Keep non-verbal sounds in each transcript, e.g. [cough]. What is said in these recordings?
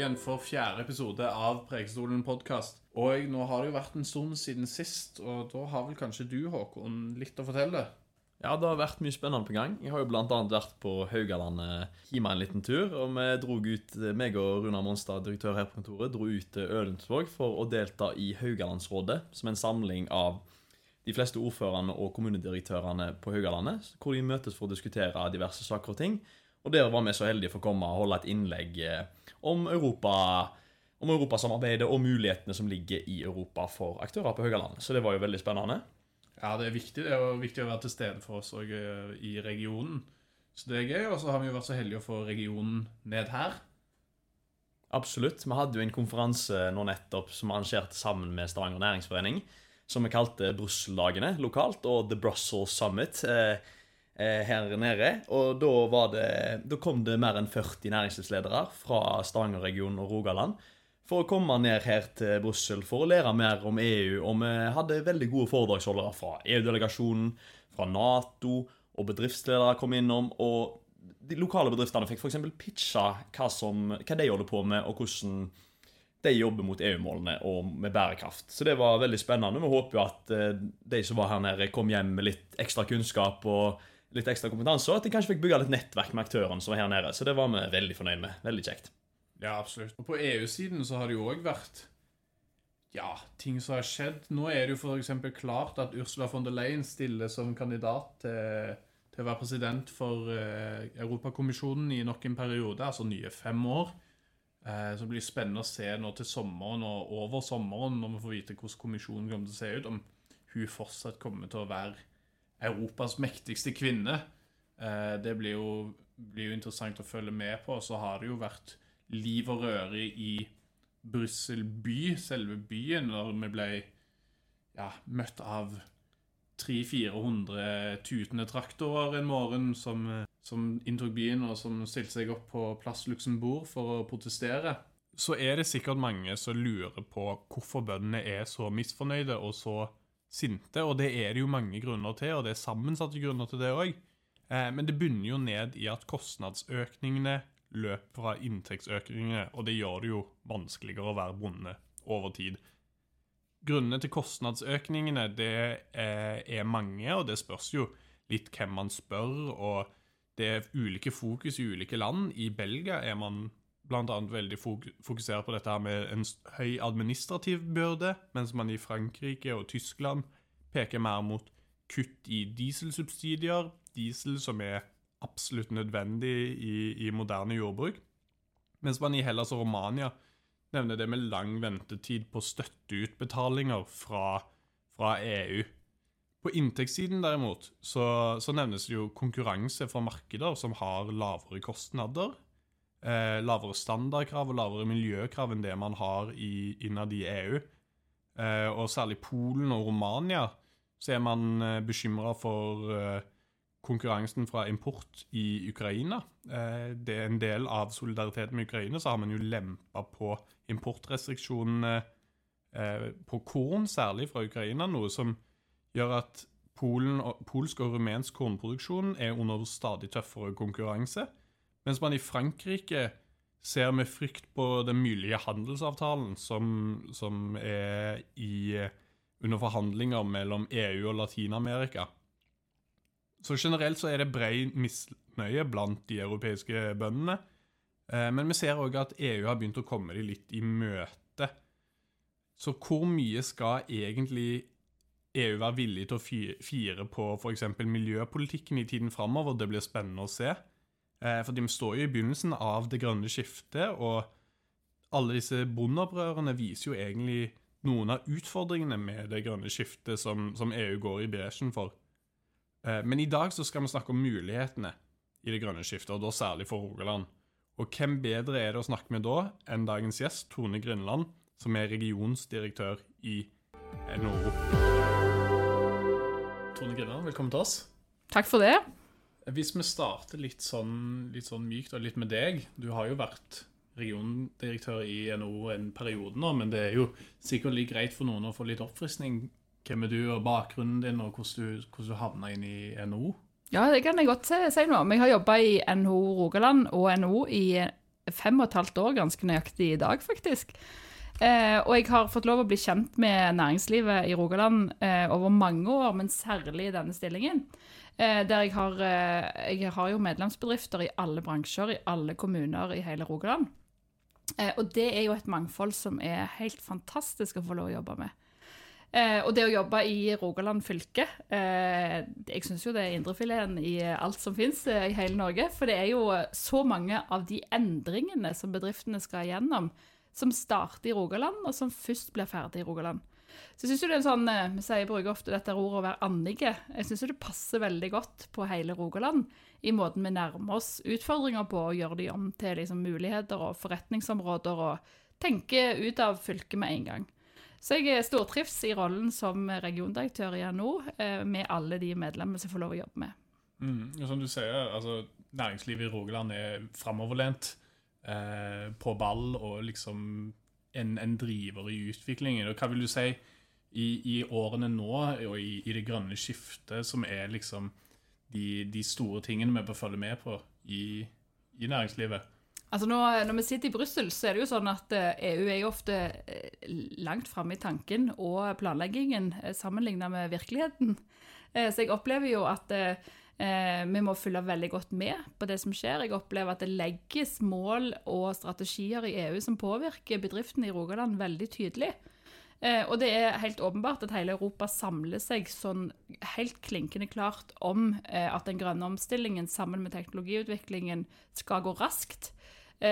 igjen for fjerde episode av Prekestolen podkast. Og nå har det jo vært en stund siden sist, og da har vel kanskje du, Håkon, litt å fortelle? Ja, det har vært mye spennende på gang. Jeg har jo annet vært på Haugalandet hjemme en liten tur. Og vi dro ut, meg og Runar Monstad, direktør her på kontoret, dro ut til Ølensvåg for å delta i Haugalandsrådet, som er en samling av de fleste ordførerne og kommunedirektørene på Haugalandet, hvor de møtes for å diskutere diverse saker og ting. Og der var vi så heldige for å komme og holde et innlegg eh, om Europa om europasamarbeidet og mulighetene som ligger i Europa for aktører på Haugalandet. Så det var jo veldig spennende. Ja, det er viktig. Det er viktig å være til stede for oss òg i regionen. Så det er gøy. Og så har vi jo vært så heldige å få regionen ned her. Absolutt. Vi hadde jo en konferanse nå nettopp som vi arrangerte sammen med Stavanger Næringsforening, som vi kalte Brussel-dagene lokalt, og The Brussels Summit. Eh, Eh, her nede. Og da, det, da kom det mer enn 40 næringslivsledere fra Stavanger-regionen og Rogaland for å komme ned her til Brussel for å lære mer om EU. Og vi hadde veldig gode foredragsholdere fra EU-delegasjonen, fra Nato, og bedriftsledere kom innom. Og de lokale bedriftene fikk f.eks. pitcha hva, som, hva de holder på med, og hvordan de jobber mot EU-målene og med bærekraft. Så det var veldig spennende. Vi håper jo at eh, de som var her nede, kom hjem med litt ekstra kunnskap og litt ekstra kompetanse, og at de kanskje fikk bygge litt nettverk med aktørene som var her nede. Så det var vi veldig fornøyd med. Veldig kjekt. Ja, absolutt. Og på EU-siden så har det jo òg vært ja, ting som har skjedd. Nå er det jo f.eks. klart at Ursula von der Leyen stiller som kandidat til, til å være president for uh, Europakommisjonen i nok en periode, altså nye fem år. Uh, så det blir spennende å se nå til sommeren og over sommeren, når vi får vite hvordan kommisjonen kommer til å se ut, om hun fortsatt kommer til å være Europas mektigste kvinne. Eh, det blir jo, blir jo, interessant å følge med på. Så har det jo vært liv og røre i Brussel by, selve byen, når vi ble ja, møtt av 300-400 tutende traktorer en morgen som, som inntok byen, og som stilte seg opp på Plass Luxembourg for å protestere. Så er det sikkert mange som lurer på hvorfor bøndene er så misfornøyde og så sinte, og det er det jo mange grunner til, og det er sammensatte grunner til det òg. Eh, men det bunner jo ned i at kostnadsøkningene løper fra inntektsøkningene, og det gjør det jo vanskeligere å være bonde over tid. Grunnene til kostnadsøkningene det er, er mange, og det spørs jo litt hvem man spør, og det er ulike fokus i ulike land. I Belgia er man bl.a. veldig fokuserer på dette her med en høy administrativ byrde, mens man i Frankrike og Tyskland peker mer mot kutt i dieselsubsidier, diesel som er absolutt nødvendig i, i moderne jordbruk, mens man i Hellas og Romania nevner det med lang ventetid på støtteutbetalinger fra, fra EU. På inntektssiden derimot så, så nevnes det jo konkurranse fra markeder som har lavere kostnader, eh, lavere standardkrav og lavere miljøkrav enn det man har i, innad i EU. Eh, og særlig Polen og Romania så er man eh, bekymra for eh, konkurransen fra import i Ukraina. Eh, det er en del av solidariteten med Ukraina, så har man jo lempa på importrestriksjonene eh, på korn, særlig fra Ukraina, noe som gjør at Polen, polsk og rumensk kornproduksjon er under stadig tøffere konkurranse. Mens man i Frankrike ser med frykt på den mulige handelsavtalen som, som er i, under forhandlinger mellom EU og Latin-Amerika. Så generelt så er det bred misnøye blant de europeiske bøndene. Eh, men vi ser òg at EU har begynt å komme dem litt i møte. Så hvor mye skal egentlig EU være villig til å fire på f.eks. miljøpolitikken i tiden framover? Det blir spennende å se. Eh, for de står jo i begynnelsen av det grønne skiftet, og alle disse bondeopprørene viser jo egentlig noen av utfordringene med det grønne skiftet som, som EU går i bresjen for. Eh, men i dag så skal vi snakke om mulighetene i det grønne skiftet, og da særlig for Rogaland. Og hvem bedre er det å snakke med da enn dagens gjest, Tone Grindland, som er regionsdirektør i NHO. Tone Grindland, velkommen til oss. Takk for det. Hvis vi starter litt sånn, litt sånn mykt og litt med deg. Du har jo vært regiondirektør i NHO en periode nå, men det er jo sikkert litt greit for noen å få litt oppfriskning. Hvem er du, og bakgrunnen din, og hvordan du, hvordan du havna inn i NHO? Ja, det kan jeg godt si noe om. Jeg har jobba i NHO Rogaland og NHO i fem og et halvt år, ganske nøyaktig i dag, faktisk. Eh, og jeg har fått lov å bli kjent med næringslivet i Rogaland eh, over mange år, men særlig i denne stillingen. Eh, der jeg har, eh, jeg har jo medlemsbedrifter i alle bransjer, i alle kommuner i hele Rogaland. Eh, og det er jo et mangfold som er helt fantastisk å få lov å jobbe med. Eh, og det å jobbe i Rogaland fylke Jeg syns jo det er indrefileten i alt som fins i hele Norge. For det er jo så mange av de endringene som bedriftene skal gjennom, som starter i Rogaland, og som først blir ferdig i Rogaland. Så jeg synes jo det er en sånn, eh, Vi sier, bruker ofte dette ordet å være annige. Jeg syns det passer veldig godt på hele Rogaland i måten vi nærmer oss utfordringer på, og gjør de om til liksom, muligheter og forretningsområder, og tenker ut av fylket med en gang. Så jeg stortrives i rollen som regiondirektør i NHO, eh, med alle de medlemmene som får lov å jobbe med. Mm, og som du sier, altså, Næringslivet i Rogaland er framoverlent, eh, på ball og liksom en, en, driver i utviklingen. Og hva vil du si i, i årene nå, og i, i, det grønne skiftet, som er liksom de, de store tingene vi bør følge med på i, i næringslivet? Altså nå, Når vi sitter i Brussel, så er det jo sånn at EU er jo ofte langt framme i tanken og planleggingen sammenlignet med virkeligheten. Så jeg opplever jo at vi må følge veldig godt med på det som skjer. Jeg opplever at det legges mål og strategier i EU som påvirker bedriftene i Rogaland veldig tydelig. Og det er helt åpenbart at hele Europa samler seg sånn helt klinkende klart om at den grønne omstillingen sammen med teknologiutviklingen skal gå raskt.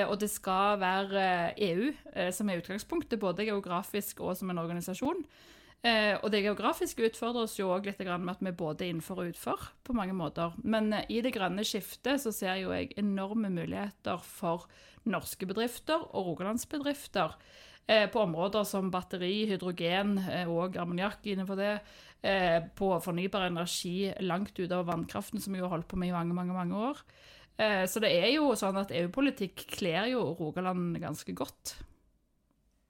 Og det skal være EU som er utgangspunktet, både geografisk og som en organisasjon. Og det geografiske utfordrer oss jo òg litt med at vi både er innenfor og utfor på mange måter. Men i det grønne skiftet så ser jo jeg enorme muligheter for norske bedrifter og rogalandsbedrifter på områder som batteri, hydrogen og ammoniakk innenfor det. På fornybar energi langt utover vannkraften, som vi har holdt på med i mange, mange, mange år. Så det er jo sånn at EU-politikk kler jo Rogaland ganske godt.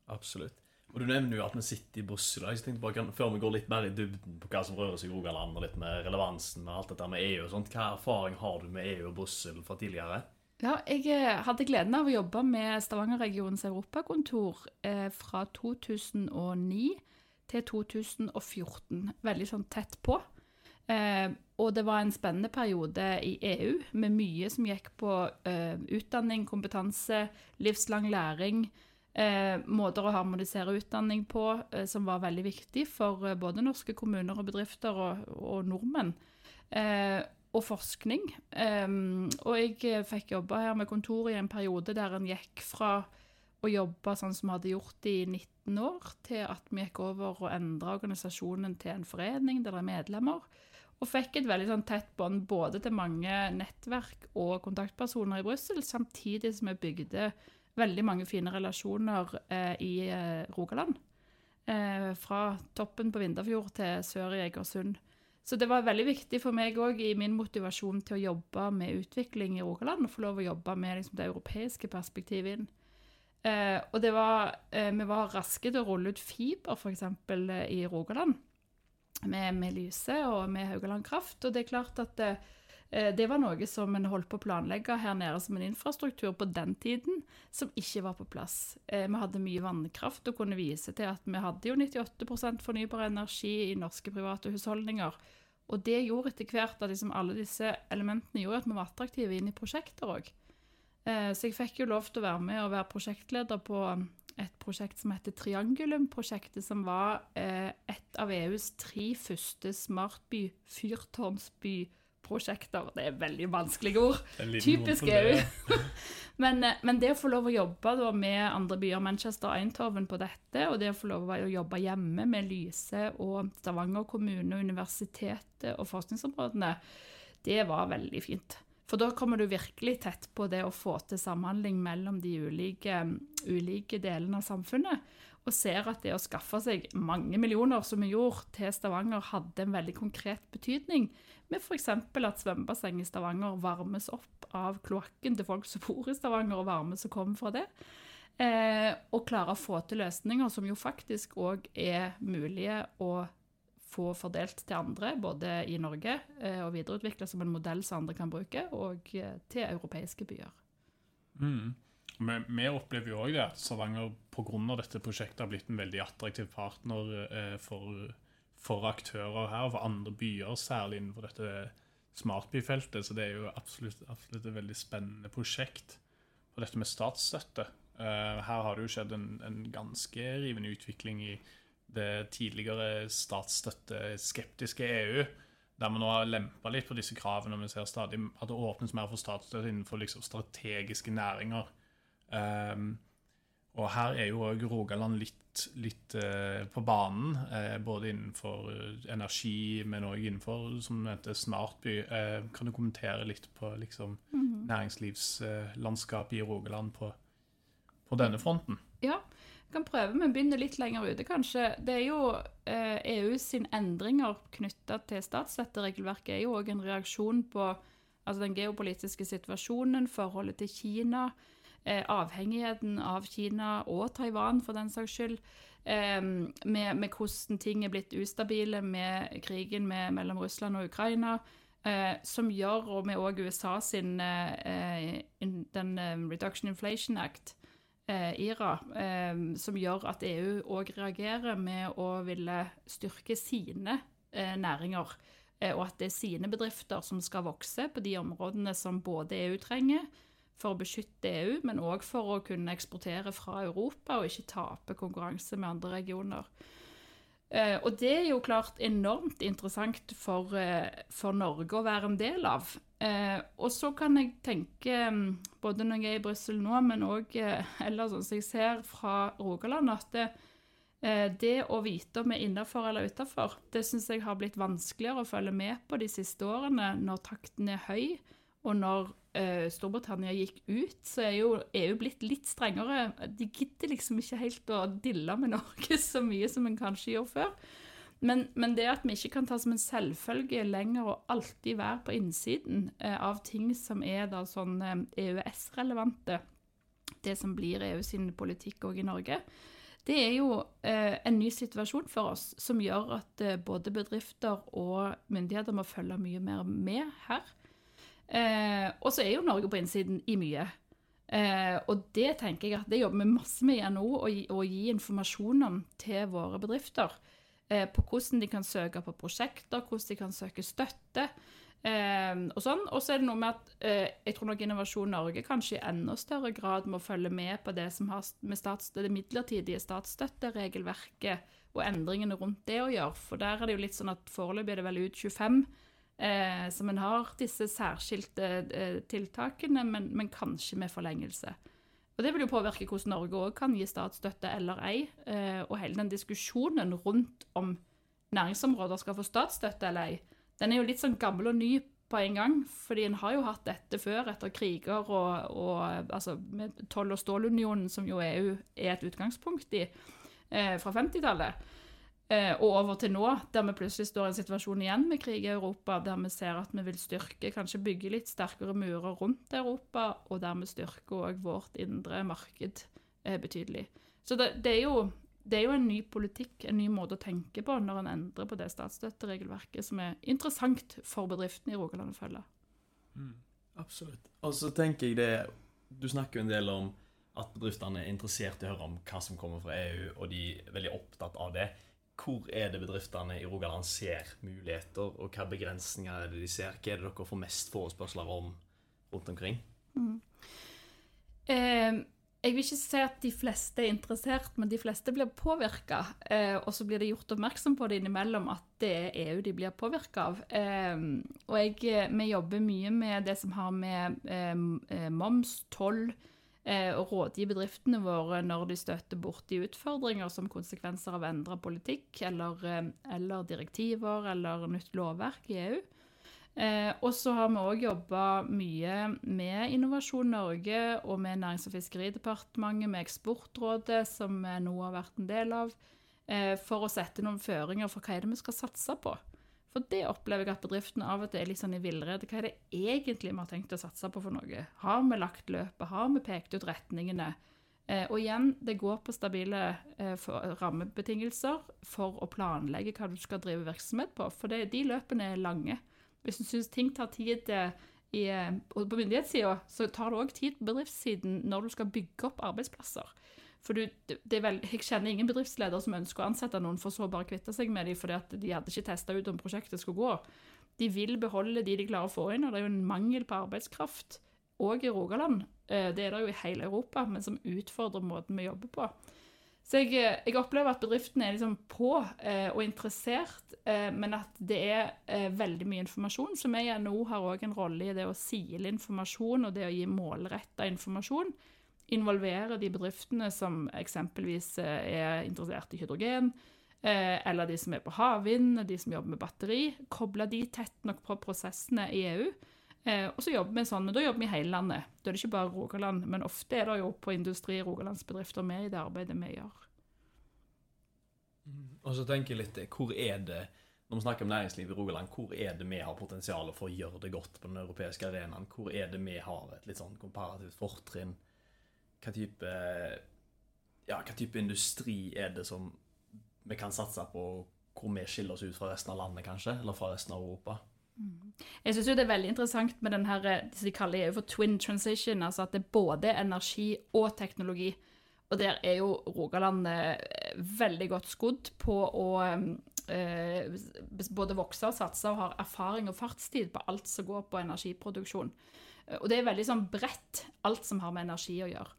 Absolutt. Og Du nevner jo at vi sitter i Brussel. Jeg tenkte bare, Før vi går litt mer i dybden på hva som rører seg i Rogaland, og litt med relevansen med alt dette med EU og sånt, hva erfaring har du med EU og Brussel fra tidligere? Ja, jeg hadde gleden av å jobbe med Stavanger-regionens europakontor eh, fra 2009 til 2014. Veldig sånn tett på. Eh, og det var en spennende periode i EU med mye som gikk på eh, utdanning, kompetanse, livslang læring. Eh, måter å harmonisere utdanning på eh, som var veldig viktig for eh, både norske kommuner og bedrifter og, og nordmenn. Eh, og forskning. og jeg fikk jobbe her med kontor i en periode der en gikk fra å jobbe sånn som vi hadde gjort i 19 år, til at vi gikk over og endra organisasjonen til en forening der det er medlemmer. Og fikk et veldig sånn tett bånd både til mange nettverk og kontaktpersoner i Brussel, samtidig som vi bygde veldig mange fine relasjoner eh, i eh, Rogaland. Eh, fra toppen på Vindafjord til sør i Egersund. Så det var veldig viktig for meg òg i min motivasjon til å jobbe med utvikling i Rogaland, å få lov å jobbe med liksom, det europeiske perspektivet inn. Eh, og det var, eh, vi var raske til å rulle ut fiber, f.eks. Eh, i Rogaland. Med, med Lyse og med Haugaland Kraft. Og det er klart at det, det var noe som en holdt på å planlegge her nede som en infrastruktur på den tiden, som ikke var på plass. Vi hadde mye vannkraft og kunne vise til at vi hadde jo 98% fornybar energi i norske private husholdninger. Og det gjorde etter hvert at liksom alle disse elementene gjorde at vi var attraktive inn i prosjekter òg. Så jeg fikk jo lov til å være med og være prosjektleder på et prosjekt som heter Triangulum-prosjektet, som var eh, et av EUs tre første smartby-fyrtårnsby-prosjekter. Det er veldig vanskelige ord. Typisk EU. [laughs] [laughs] men, men, det å få lov å jobbe da, med andre byer, Manchester og Eindhoven, på dette, og det å få lov å jobbe hjemme med Lyse og Stavanger kommune, universitetet og forskningsområdene, det var veldig fint. For da kommer du virkelig tett på det å få til samhandling mellom de ulike, ulike delene av samfunnet. Og ser at det å skaffe seg mange millioner, som vi gjorde, til Stavanger, hadde en veldig konkret betydning. Med f.eks. at svømmebasseng i Stavanger varmes opp av kloakken til folk som bor i Stavanger, og varme som kommer fra det. Eh, og klare å få til løsninger som jo faktisk òg er mulige å få fordelt til andre, både i Norge eh, og videreutvikle som en modell som andre kan bruke, og eh, til europeiske byer. Mm. Vi, vi opplever jo òg det at Stavanger pga. dette prosjektet har blitt en veldig attraktiv partner eh, for, for aktører her, og for andre byer, særlig innenfor dette smartbyfeltet. Så det er jo absolutt, absolutt et veldig spennende prosjekt. Og dette med statsstøtte. Eh, her har det jo skjedd en, en ganske rivende utvikling i det tidligere statsstøtteskeptiske EU der vi nå har lempa litt på disse kravene. og Vi ser stadig at det åpnes mer for statsstøtte innenfor liksom strategiske næringer. Um, og her er jo òg Rogaland litt, litt uh, på banen, uh, både innenfor uh, energi, men òg innenfor som heter smartby. kan du kommentere litt på liksom, mm -hmm. næringslivslandskapet i Rogaland på, på denne fronten? Ja, jeg kan prøve, men begynne litt lenger ute, kanskje. Det er jo uh, EU sin endringer knytta til statsstøtteregelverket er jo òg en reaksjon på altså den geopolitiske situasjonen, forholdet til Kina, eh, avhengigheten av Kina og Taiwan, for den saks skyld. Eh, med, med, hvordan ting er blitt ustabile med krigen med, mellom Russland og Ukraina. Eh, som gjør, og med òg USA sin eh, den eh, Reduction Inflation Act, eh, IRA, eh, som gjør at EU òg reagerer med å ville styrke sine eh, næringer. Eh, og at det er sine bedrifter som skal vokse på de områdene som både EU trenger for å beskytte EU, men òg for å kunne eksportere fra Europa og ikke tape konkurranse med andre regioner. Uh, og det er jo klart enormt interessant for, uh, for, Norge å være en del av. Uh, og så kan jeg tenke, um, både når jeg er i Brussel nå, men òg ellers som jeg ser fra Rogaland, at det, det å vite om vi er innafor eller utafor, det syns jeg har blitt vanskeligere å følge med på de siste årene, når takten er høy, og når eh, Storbritannia gikk ut, så er jo EU blitt litt strengere. De gidder liksom ikke helt å dille med [laughs] Norge så mye som en kanskje gjorde før. Men, men, det at vi ikke kan ta som en selvfølge lenger å alltid være på innsiden eh, av ting som er da sånn eh, EØS-relevante, det som blir EU sin politikk òg i Norge, det er jo eh, en ny situasjon for oss som gjør at eh, både bedrifter og myndigheter må følge mye mer med her. Eh, og så er jo Norge på innsiden i mye. Eh, og det tenker jeg at det jobber vi masse med i NHO, å gi informasjon om til våre bedrifter. Eh, på hvordan de kan søke på prosjekter, hvordan de kan søke støtte. Eh, og sånn. Og så er det noe med at eh, jeg tror nok Innovasjon Norge kanskje i enda større grad må følge med på det som har med det midlertidige statsstøtteregelverket og endringene rundt det å gjøre. For der er det jo litt sånn at foreløpig er det vel ut 25 Eh, så en har disse særskilte eh, tiltakene, men, men, kanskje med forlengelse. Og Det vil jo påvirke hvordan Norge òg kan gi statsstøtte eller ei. Eh, og hele den diskusjonen rundt om næringsområder skal få statsstøtte eller ei, den er jo litt sånn gammel og ny på en gang. Fordi en har jo hatt dette før, etter kriger og, og altså med Toll- og stålunionen, som jo EU er et utgangspunkt i, eh, fra 50-tallet. Eh, og over til nå, der vi plutselig står i en situasjon igjen med krig i Europa, der vi ser at vi vil styrke, kanskje bygge litt sterkere murer rundt Europa, og dermed styrke òg vårt indre marked eh, betydelig. Så det, det, er jo, det, er jo, en ny politikk, en ny måte å tenke på, når en endrer på det statsstøtteregelverket, som er interessant for bedriftene i Rogaland å følge. Mm, absolutt. Og så tenker jeg det Du snakker jo en del om at bedriftene er interessert i å høre om hva som kommer fra EU, og de er veldig opptatt av det hvor er det bedriftene i Rogaland ser muligheter, og hva begrensninger er det de ser? Hva er det dere får mest forespørsler om rundt omkring? Mm. Eh, jeg vil ikke si at de fleste er interessert, men de fleste blir påvirka. Eh, og så blir det gjort oppmerksom på det innimellom at det er EU de blir påvirka av. Eh, og jeg, vi jobber mye med det som har med eh, eh, moms, toll, Eh, og rådgi bedriftene våre når de støter borti utfordringer som konsekvenser av endra politikk eller, eh, eller, direktiver eller nytt lovverk i EU. Eh, og så har vi òg jobba mye med Innovasjon Norge og med Nærings- og fiskeridepartementet, med Eksportrådet, som vi nå har vært en del av, eh, for å sette noen føringer for hva er det vi skal satse på. For det opplever jeg at bedriftene av og til er litt sånn i villrede. Hva er det egentlig vi har tenkt å satse på for noe? Har vi lagt løpet? Har vi pekt ut retningene? Eh, og igjen, det går på stabile eh, for, rammebetingelser for å planlegge hva du skal drive virksomhet på. For det, de løpene er lange. Hvis du syns ting tar tid i, eh, og på myndighetssida så tar det òg tid på bedriftssiden når du skal bygge opp arbeidsplasser. For du, det er vel, Jeg kjenner ingen bedriftsleder som ønsker å ansette noen for så bare kvitte seg med dem fordi at de hadde ikke testa ut om prosjektet skulle gå. De vil beholde de de klarer å få inn, og det er jo en mangel på arbeidskraft òg i Rogaland. Eh, Det er det jo i hele Europa, men som utfordrer måten vi jobber på. Så jeg, eh, jeg opplever at bedriftene er liksom på eh, og interessert, eh, men at det er eh, veldig mye informasjon. Så vi i NHO har òg en rolle i det å sile informasjon og det å gi målretta informasjon. Involvere de bedriftene som eksempelvis eh, er interessert i hydrogen, eh, eller de som er på havvind, de som jobber med batteri. Koble de tett nok på prosessene i EU. Eh, og så jobber vi sånn, men Da jobber vi i hele landet. Da er det ikke bare Rogaland, men ofte er det jo på industri- rogalandsbedrifter med i det arbeidet vi gjør. Og så tenker jeg litt, hvor er det Når vi snakker om næringsliv i Rogaland, hvor er det vi har potensial for å gjøre det godt på den europeiske arenaen? Hvor er det vi har et litt sånn komparativt fortrinn? Hva type Ja, hva type industri er det som vi kan satse på, hvor vi skiller oss ut fra resten av landet, kanskje? Eller fra resten av Europa? Jeg syns det er veldig interessant med den her, eh, det de kaller EU for twin transition, altså at det er både energi og teknologi. Og der er jo Rogaland eh, veldig godt skodd på å eh, både vokse og satse og har erfaring og fartstid på alt som går på energiproduksjon. Eh, Og det er veldig sånn bredt, alt som har med energi å gjøre.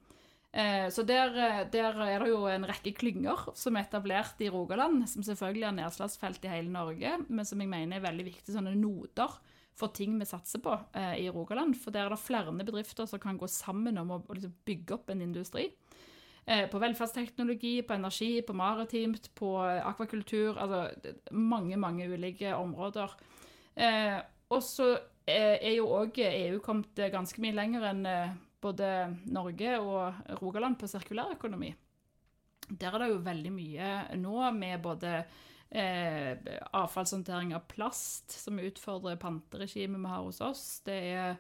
Eh, Så der, eh, der er det jo en rekke klynger som er etablert i Rogaland, som selvfølgelig er nedslagsfelt i hele Norge, men som jeg mener er veldig viktige sånne noder for ting vi satser på eh, i Rogaland. For der er det flere bedrifter som kan gå sammen om å, liksom bygge opp en industri. På velferdsteknologi, på energi, på maritimt, på akvakultur. Altså mange, mange ulike områder. Og så er jo òg EU kommet ganske mye lenger enn både Norge og Rogaland på sirkulærøkonomi. Der er det jo veldig mye nå med både eh, avfallshåndtering av plast, som utfordrer panteregimet vi har hos oss. Det er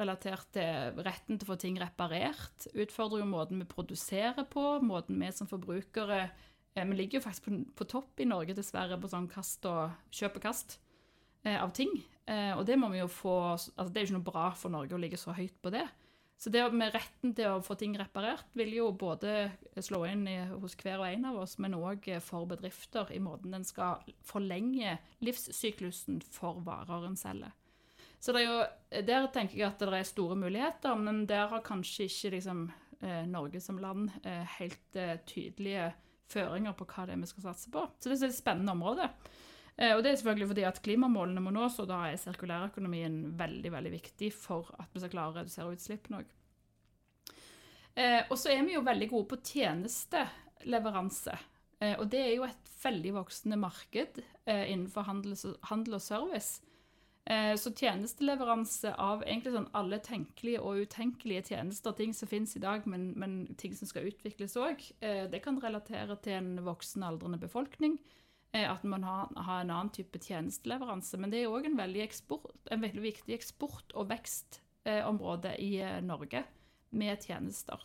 relatert til retten til å få ting reparert. Utfordrer jo måten vi produserer på, måten vi som forbrukere eh, Vi ligger jo faktisk på, på topp i Norge, dessverre, på sånn kast og kjøp og kast eh, av ting. Eh, og det må vi jo få altså Det er jo ikke noe bra for Norge å ligge så høyt på det. Så det med retten til å få ting reparert vil jo både slå inn i, hos hver og en av oss, men òg for bedrifter i måten den skal forlenge livssyklusen for varer en selger. Så jo, der tenker jeg at det er store muligheter, men der har kanskje ikke liksom, eh, Norge som land eh, helt eh, tydelige føringer på hva det er vi skal satse på. Så det er et spennende område. Eh, og det er selvfølgelig fordi at klimamålene må nås, og da er sirkulærøkonomien veldig veldig viktig for at vi skal klare å redusere utslippene òg. Eh, og så er vi jo veldig gode på tjenesteleveranse. Eh, og det er jo et veldig voksende marked innenfor handel, og service. Så tjenesteleveranse av egentlig sånn alle tenkelige og utenkelige tjenester, ting som finnes i dag, men, men ting som skal utvikles òg, det kan relatere til en voksen, aldrende befolkning. Eh, at man har, har en annen type tjenesteleveranse. Men det er òg en, en veldig viktig eksport- og vekstområde i eh, Norge med tjenester.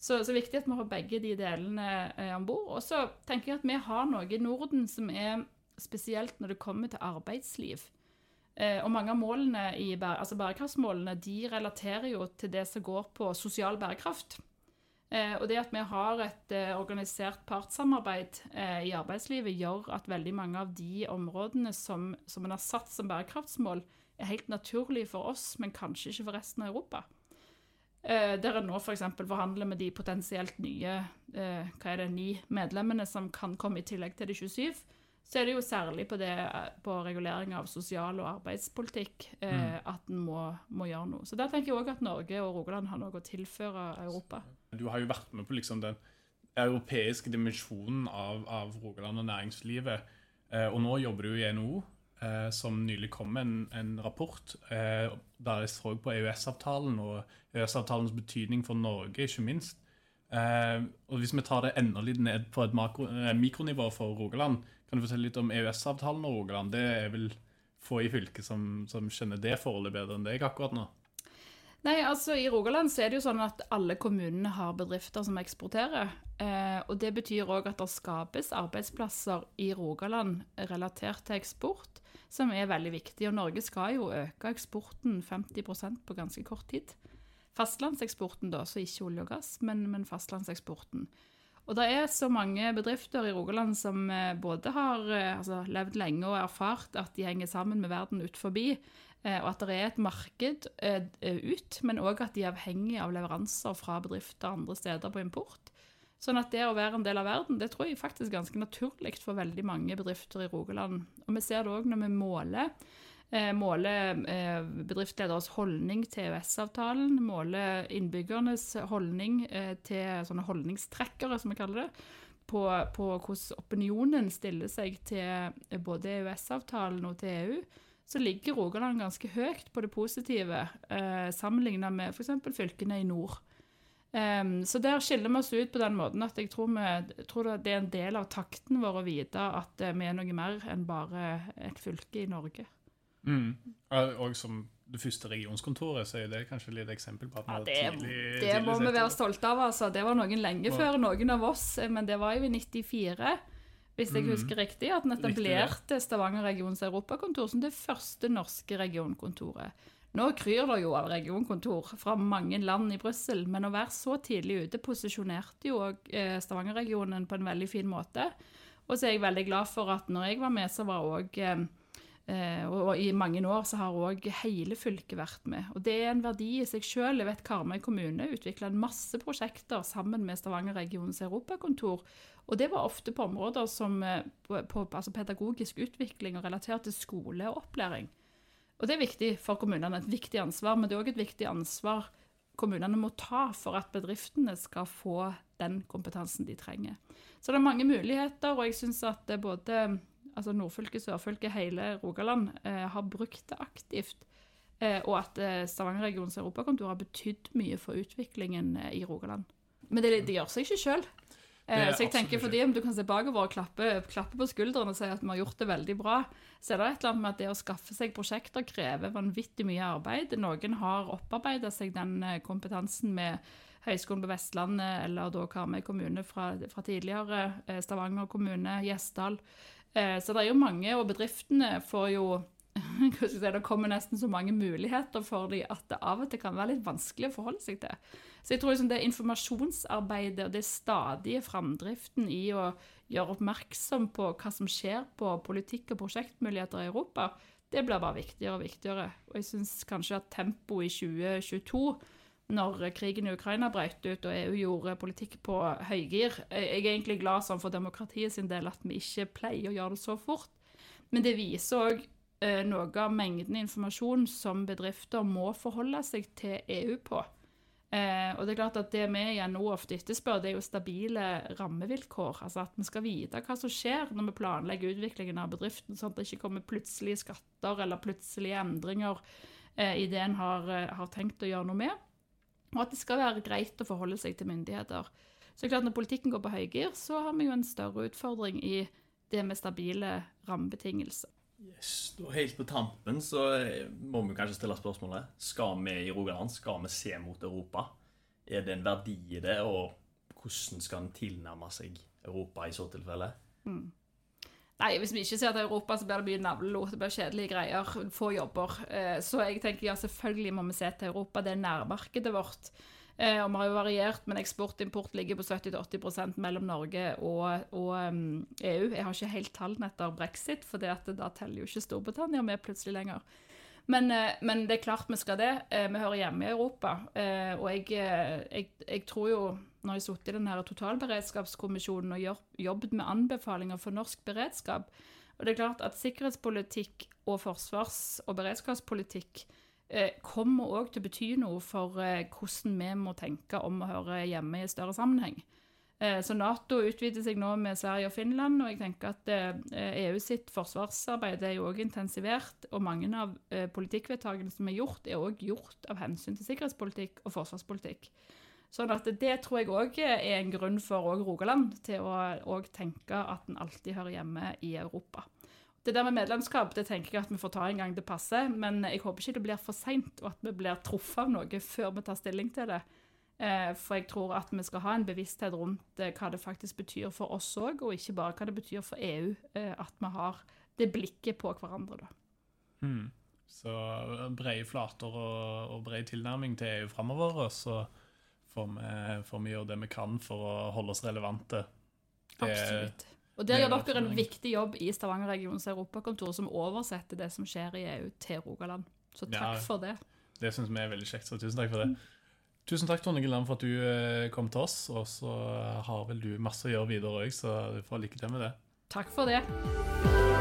Så, så viktig at vi har begge de delene eh, om bord. Og så tenker jeg at vi har noe i Norden som er spesielt når det kommer til arbeidsliv. Eh, og mange av målene i altså bærekraftsmålene de relaterer jo til det som går på sosial bærekraft. Eh, og det at vi har et eh, organisert partssamarbeid eh, i arbeidslivet, gjør at veldig mange av de områdene som, som en har satt som bærekraftsmål, er helt naturlige for oss, men kanskje ikke for resten av Europa. Der en nå f.eks. For forhandler med de potensielt nye hva er det, ni medlemmene som kan komme i tillegg til de 27, så er det jo særlig på, det, på regulering av sosial- og arbeidspolitikk eh, at en må, må gjøre noe. Så der tenker jeg òg at Norge og Rogaland har noe å tilføre Europa. Du har jo vært med på liksom den europeiske dimensjonen av, av Rogaland og næringslivet. Eh, og nå jobber du i NHO, eh, som nylig kom med en, en rapport eh, der jeg så på EØS-avtalen og EØS-avtalens betydning for Norge, ikke minst. Eh, og Hvis vi tar det enda litt ned på et makro, eh, mikronivå for Rogaland, kan du fortelle litt om EØS-avtalen og Rogaland? Det er vel få i fylket som, som kjenner det forholdet bedre enn deg akkurat nå. Nei, altså I Rogaland så er det jo sånn at alle kommunene har bedrifter som eksporterer. Eh, og det betyr òg at det skapes arbeidsplasser i Rogaland relatert til eksport, som er veldig viktig. Og Norge skal jo øke eksporten 50% på ganske kort tid. Fastlandseksporten, da, så ikke olje og gass, men, men fastlandseksporten. Og det er så mange bedrifter i Rogaland som eh, både har eh, altså, levd lenge og erfart at de henger sammen med verden ut forbi, og at det er et marked ut, men òg at de er avhengig av leveranser fra bedrifter andre steder på import. Sånn at det å være en del av verden, det tror jeg faktisk er ganske naturlig for veldig mange bedrifter i Rogaland. Og vi ser det òg når vi måler eh, måler eh, bedriftslederes holdning til EØS-avtalen, måler innbyggernes holdning eh, til sånne holdningstrekkere, som vi kaller det, på, på hvordan opinionen stiller seg til både EØS-avtalen og til EU, så ligger Rogaland ganske høyt på det positive, eh, sammenlignet med f.eks. fylkene i nord. Um, så der skiller vi oss ut på den måten at jeg tror, vi, tror det er en del av takten vår å vite at vi er noe mer enn bare et fylke i Norge. Mm. Og som det første regionskontoret, så er det kanskje litt eksempel på at ja, det, tidlig, det tidlig må vi være stolte av. altså. Det var noen lenge før noen av oss, men det var jo i 94, hvis jeg mm. husker riktig, at den etablerte Stavanger regions europakontor som det første norske regionkontoret. Nå kryr det jo av regionkontor fra mange land i Brussel, men å være så tidlig ute posisjonerte jo eh, Stavanger-regionen på en veldig fin måte. Og så er jeg veldig glad for at når jeg var med, så var òg Eh, og, i mange år så har òg hele fylket vært med. Og det er en verdi i seg sjøl. Jeg vet Karmøy kommune utvikla en masse prosjekter sammen med Stavanger regionens europakontor. Og det var ofte på områder som eh, på, på altså pedagogisk utvikling og relatert til skole og opplæring. Og det er viktig for kommunene, et viktig ansvar, men det er òg et viktig ansvar kommunene må ta for at bedriftene skal få den kompetansen de trenger. Så det er mange muligheter, og jeg syns at både altså nordfylket, sørfylket, hele Rogaland, eh, har brukt det aktivt. Eh, og at eh, Stavanger-regionens europakontor har betydd mye for utviklingen i Rogaland. Men det, det gjør seg ikke sjøl. Eh, så jeg tenker fordi om du kan se bakover og klappe, klappe på skuldrene og si at vi har gjort det veldig bra, så er det et eller annet med at det å skaffe seg prosjekter krever vanvittig mye arbeid. Noen har opparbeida seg den kompetansen med Høgskolen på Vestlandet eller da Karmøy kommune fra, fra tidligere, Stavanger kommune, Gjesdal. Eh, så det er jo mange, og bedriftene får jo [laughs] Det kommer nesten så mange muligheter for dem at det av og til kan være litt vanskelig å forholde seg til. Så jeg tror liksom det informasjonsarbeidet og det stadige framdriften i å gjøre oppmerksom på hva som skjer på politikk og prosjektmuligheter i Europa, det blir bare viktigere og viktigere. Og jeg syns kanskje at tempoet i 2022 når krigen i Ukraina brøt ut og EU gjorde politikk på høygir. Jeg er egentlig glad sånn for demokratiet sin del at vi ikke pleier å gjøre det så fort. Men det viser òg eh, noe av mengden informasjon som bedrifter må forholde seg til EU på. Eh, og det er klart at det vi igjen nå ofte etterspør, det er jo stabile rammevilkår. Altså at vi skal vite hva som skjer når vi planlegger utviklingen av bedriften, sånn at det ikke kommer plutselige skatter eller plutselige endringer eh, i det en har, har tenkt å gjøre noe med. Og at det skal være greit å forholde seg til myndigheter. Så klart Når politikken går på høygir, så har vi jo en større utfordring i det med stabile rammebetingelser. Yes, da Helt på tampen så må vi kanskje stille spørsmålet Skal vi i Rogaland skal vi se mot Europa. Er det en verdi i det, og hvordan skal en tilnærme seg Europa i så tilfelle? Mm. Nei, hvis vi ikke ser til Europa, så blir det mye navlelo. Det blir kjedelige greier. Få jobber. Eh, så jeg tenker ja, selvfølgelig må vi se til Europa. Det er nærmarkedet vårt. Eh, og vi har jo variert, men eksport og import ligger på 70-80% mellom Norge og, og um, EU. Jeg har ikke helt tallene etter brexit, for da teller jo ikke Storbritannia med plutselig lenger. Men, eh, men, det er klart vi skal det. Vi hører hjemme i Europa. Og jeg, jeg, jeg tror jo når jeg satt i denne totalberedskapskommisjonen og jobbet med anbefalinger for norsk beredskap. Og det er klart at sikkerhetspolitikk og forsvars- og beredskapspolitikk eh, kommer òg til å bety noe for eh, hvordan vi må tenke om å høre hjemme i større sammenheng. Eh, så Nato utvider seg nå med Sverige og Finland, og jeg tenker at eh, EU sitt forsvarsarbeid er jo òg intensivert. Og mange av eh, politikkvedtakene som er gjort, er òg gjort av hensyn til sikkerhetspolitikk og forsvarspolitikk. Sånn at det tror jeg òg er en grunn for Rogaland til å tenke at en alltid hører hjemme i Europa. Det der med medlemskap det tenker jeg at vi får ta en gang det passer, men jeg håper ikke det blir for seint, og at vi blir truffet av noe før vi tar stilling til det. Eh, for jeg tror at vi skal ha en bevissthet rundt eh, hva det faktisk betyr for oss òg, og ikke bare hva det betyr for EU. Eh, at vi har det blikket på hverandre, da. Mm. Så brede flater og, og bred tilnærming til EU framover, og så får vi, får vi gjøre det vi kan for å holde oss relevante. Det- Absolutt. Og der det er gjør dere en viktig jobb i Stavanger-regionens europakontor, som oversetter det som skjer i EU, til Rogaland. Så takk Ja. for det. Det syns vi er veldig kjekt, så tusen takk for det. Tusen takk, Tonje Gilland, for at du eh, kom til oss. Og så har vel du masse å gjøre videre òg, så du får lykke til med det. Takk for det.